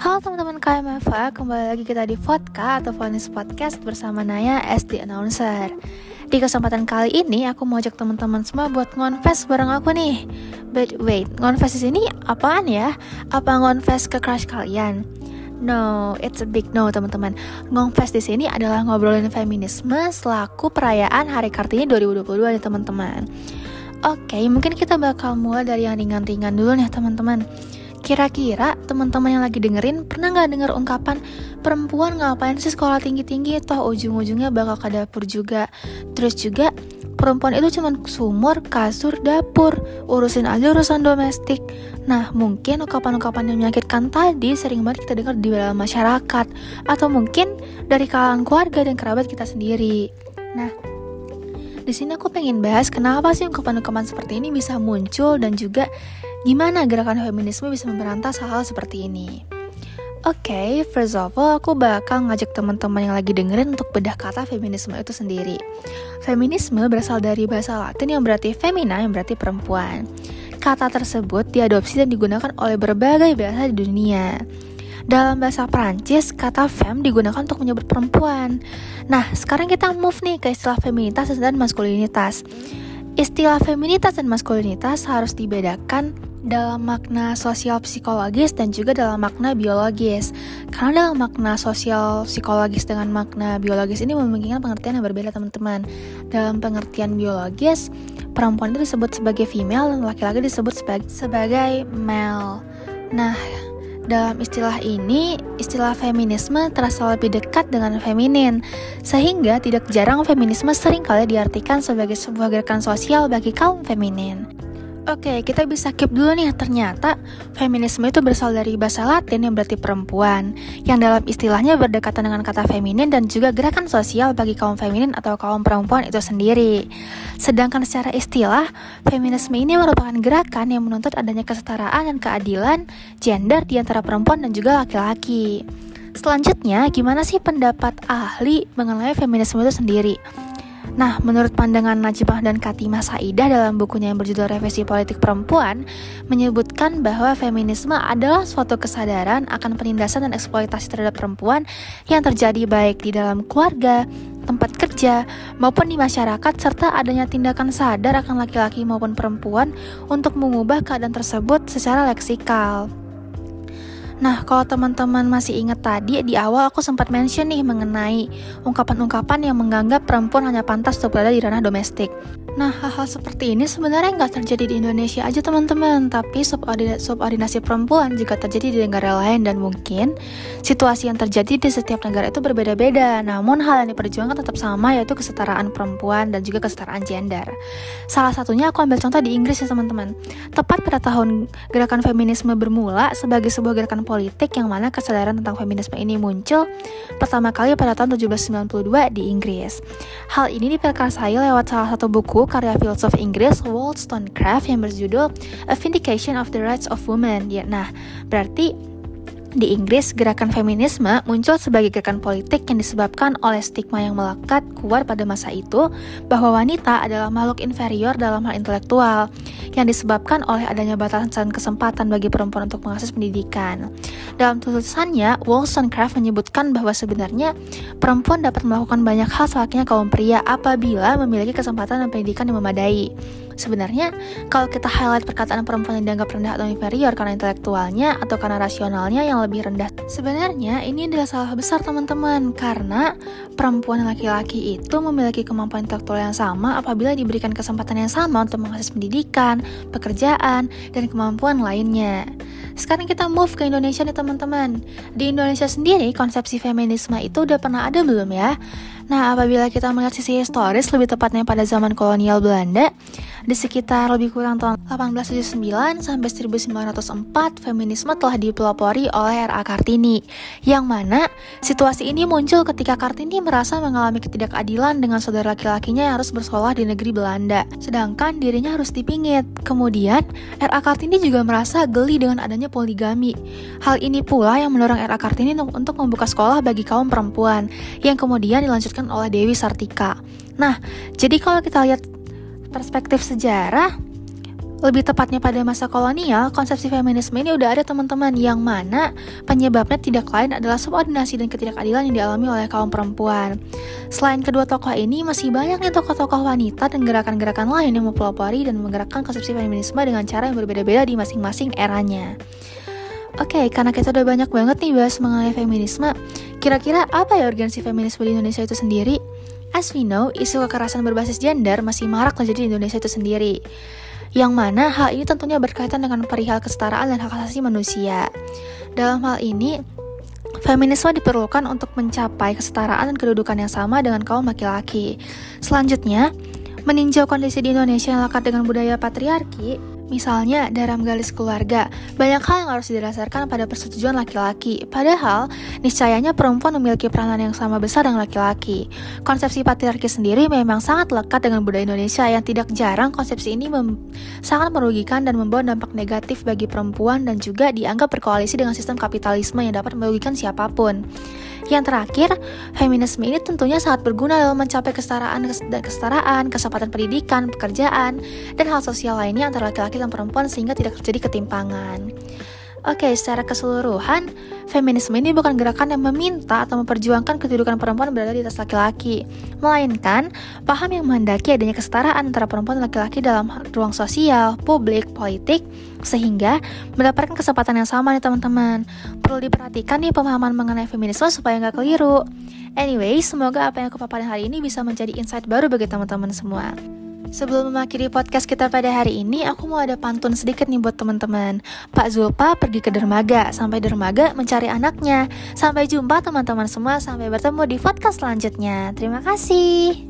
Halo teman-teman KMFA, kembali lagi kita di Vodka atau Vonis Podcast bersama Naya SD Announcer Di kesempatan kali ini aku mau ajak teman-teman semua buat ngonfest bareng aku nih But wait, ngonfest di sini apaan ya? Apa ngonfest ke crush kalian? No, it's a big no teman-teman. Ngonfest di sini adalah ngobrolin feminisme selaku perayaan Hari Kartini 2022 nih teman-teman. Oke, mungkin kita bakal mulai dari yang ringan-ringan dulu nih teman-teman. Kira-kira teman-teman yang lagi dengerin pernah nggak denger ungkapan perempuan ngapain sih sekolah tinggi-tinggi toh ujung-ujungnya bakal ke dapur juga. Terus juga perempuan itu cuma sumur, kasur, dapur, urusin aja urusan domestik. Nah, mungkin ungkapan-ungkapan yang menyakitkan tadi sering banget kita dengar di dalam masyarakat atau mungkin dari kalangan keluarga dan kerabat kita sendiri. Nah, di sini aku pengen bahas kenapa sih ungkapan-ungkapan seperti ini bisa muncul dan juga gimana gerakan feminisme bisa memberantas hal-hal seperti ini. Oke, okay, first of all, aku bakal ngajak teman-teman yang lagi dengerin untuk bedah kata feminisme itu sendiri. Feminisme berasal dari bahasa Latin yang berarti femina, yang berarti perempuan. Kata tersebut diadopsi dan digunakan oleh berbagai bahasa di dunia. Dalam bahasa Prancis, kata femme digunakan untuk menyebut perempuan. Nah, sekarang kita move nih ke istilah feminitas dan maskulinitas. Istilah feminitas dan maskulinitas harus dibedakan dalam makna sosial psikologis dan juga dalam makna biologis. Karena dalam makna sosial psikologis dengan makna biologis ini memiliki pengertian yang berbeda teman-teman. Dalam pengertian biologis, perempuan itu disebut sebagai female dan laki-laki disebut sebagai male. Nah, dalam istilah ini, istilah feminisme terasa lebih dekat dengan feminin, sehingga tidak jarang feminisme sering kali diartikan sebagai sebuah gerakan sosial bagi kaum feminin. Oke, kita bisa keep dulu nih. Ternyata feminisme itu berasal dari bahasa Latin yang berarti perempuan, yang dalam istilahnya berdekatan dengan kata feminin dan juga gerakan sosial bagi kaum feminin atau kaum perempuan itu sendiri. Sedangkan secara istilah, feminisme ini merupakan gerakan yang menuntut adanya kesetaraan dan keadilan gender di antara perempuan dan juga laki-laki. Selanjutnya, gimana sih pendapat ahli mengenai feminisme itu sendiri? Nah, menurut pandangan Najibah dan Katimah Saidah dalam bukunya yang berjudul Revisi Politik Perempuan, menyebutkan bahwa feminisme adalah suatu kesadaran akan penindasan dan eksploitasi terhadap perempuan yang terjadi baik di dalam keluarga, tempat kerja, maupun di masyarakat, serta adanya tindakan sadar akan laki-laki maupun perempuan untuk mengubah keadaan tersebut secara leksikal. Nah, kalau teman-teman masih ingat tadi, di awal aku sempat mention nih mengenai ungkapan-ungkapan yang menganggap perempuan hanya pantas untuk berada di ranah domestik. Nah, hal-hal seperti ini sebenarnya nggak terjadi di Indonesia aja teman-teman, tapi subordinasi perempuan juga terjadi di negara lain dan mungkin situasi yang terjadi di setiap negara itu berbeda-beda. Namun hal yang diperjuangkan tetap sama yaitu kesetaraan perempuan dan juga kesetaraan gender. Salah satunya aku ambil contoh di Inggris ya teman-teman. Tepat pada tahun gerakan feminisme bermula sebagai sebuah gerakan politik yang mana kesadaran tentang feminisme ini muncul pertama kali pada tahun 1792 di Inggris. Hal ini diperkasai lewat salah satu buku buku karya filsuf Inggris Wollstonecraft yang berjudul A Vindication of the Rights of Women. Ya, nah, berarti di Inggris, gerakan feminisme muncul sebagai gerakan politik yang disebabkan oleh stigma yang melekat kuat pada masa itu bahwa wanita adalah makhluk inferior dalam hal intelektual yang disebabkan oleh adanya batasan kesempatan bagi perempuan untuk mengakses pendidikan. Dalam tulisannya, Wollstonecraft menyebutkan bahwa sebenarnya perempuan dapat melakukan banyak hal selayaknya kaum pria apabila memiliki kesempatan dan pendidikan yang memadai. Sebenarnya, kalau kita highlight perkataan perempuan yang dianggap rendah atau inferior karena intelektualnya atau karena rasionalnya yang lebih rendah, sebenarnya ini adalah salah besar teman-teman karena perempuan laki-laki itu memiliki kemampuan intelektual yang sama apabila diberikan kesempatan yang sama untuk mengakses pendidikan, pekerjaan, dan kemampuan lainnya. Sekarang kita move ke Indonesia nih teman-teman. Di Indonesia sendiri, konsepsi feminisme itu udah pernah ada belum ya? Nah, apabila kita melihat sisi historis, lebih tepatnya pada zaman kolonial Belanda, di sekitar lebih kurang tahun 1879 sampai 1904, feminisme telah dipelopori oleh R.A. Kartini, yang mana situasi ini muncul ketika Kartini merasa mengalami ketidakadilan dengan saudara laki-lakinya yang harus bersekolah di negeri Belanda, sedangkan dirinya harus dipingit. Kemudian, R.A. Kartini juga merasa geli dengan adanya poligami. Hal ini pula yang mendorong R.A. Kartini untuk membuka sekolah bagi kaum perempuan, yang kemudian dilanjutkan oleh Dewi Sartika. Nah, jadi kalau kita lihat perspektif sejarah, lebih tepatnya pada masa kolonial, konsepsi feminisme ini udah ada teman-teman yang mana penyebabnya tidak lain adalah subordinasi dan ketidakadilan yang dialami oleh kaum perempuan. Selain kedua tokoh ini, masih banyak nih tokoh-tokoh wanita dan gerakan-gerakan lain yang mempelopori dan menggerakkan konsepsi feminisme dengan cara yang berbeda-beda di masing-masing eranya. Oke, okay, karena kita udah banyak banget nih bahas mengenai feminisme, kira-kira apa ya urgensi feminisme di Indonesia itu sendiri? As we know, isu kekerasan berbasis gender masih marak terjadi di Indonesia itu sendiri yang mana hal ini tentunya berkaitan dengan perihal kesetaraan dan hak asasi manusia. Dalam hal ini, Feminisme diperlukan untuk mencapai kesetaraan dan kedudukan yang sama dengan kaum laki-laki. Selanjutnya, meninjau kondisi di Indonesia yang lekat dengan budaya patriarki, Misalnya, dalam garis keluarga, banyak hal yang harus didasarkan pada persetujuan laki-laki. Padahal, niscayanya perempuan memiliki peranan yang sama besar dengan laki-laki. Konsepsi patriarki sendiri memang sangat lekat dengan budaya Indonesia yang tidak jarang konsepsi ini sangat merugikan dan membawa dampak negatif bagi perempuan dan juga dianggap berkoalisi dengan sistem kapitalisme yang dapat merugikan siapa pun. Yang terakhir, feminisme ini tentunya sangat berguna dalam mencapai kesetaraan dan kesetaraan, kesempatan pendidikan, pekerjaan, dan hal sosial lainnya antara laki-laki dan perempuan sehingga tidak terjadi ketimpangan. Oke, secara keseluruhan, feminisme ini bukan gerakan yang meminta atau memperjuangkan kedudukan perempuan berada di atas laki-laki, melainkan paham yang menghendaki adanya kesetaraan antara perempuan dan laki-laki dalam ruang sosial, publik, politik, sehingga mendapatkan kesempatan yang sama nih teman-teman. Perlu diperhatikan nih pemahaman mengenai feminisme supaya nggak keliru. Anyway, semoga apa yang aku paparin hari ini bisa menjadi insight baru bagi teman-teman semua. Sebelum mengakhiri podcast kita pada hari ini, aku mau ada pantun sedikit nih buat teman-teman. Pak Zulpa pergi ke dermaga, sampai dermaga mencari anaknya. Sampai jumpa teman-teman semua, sampai bertemu di podcast selanjutnya. Terima kasih.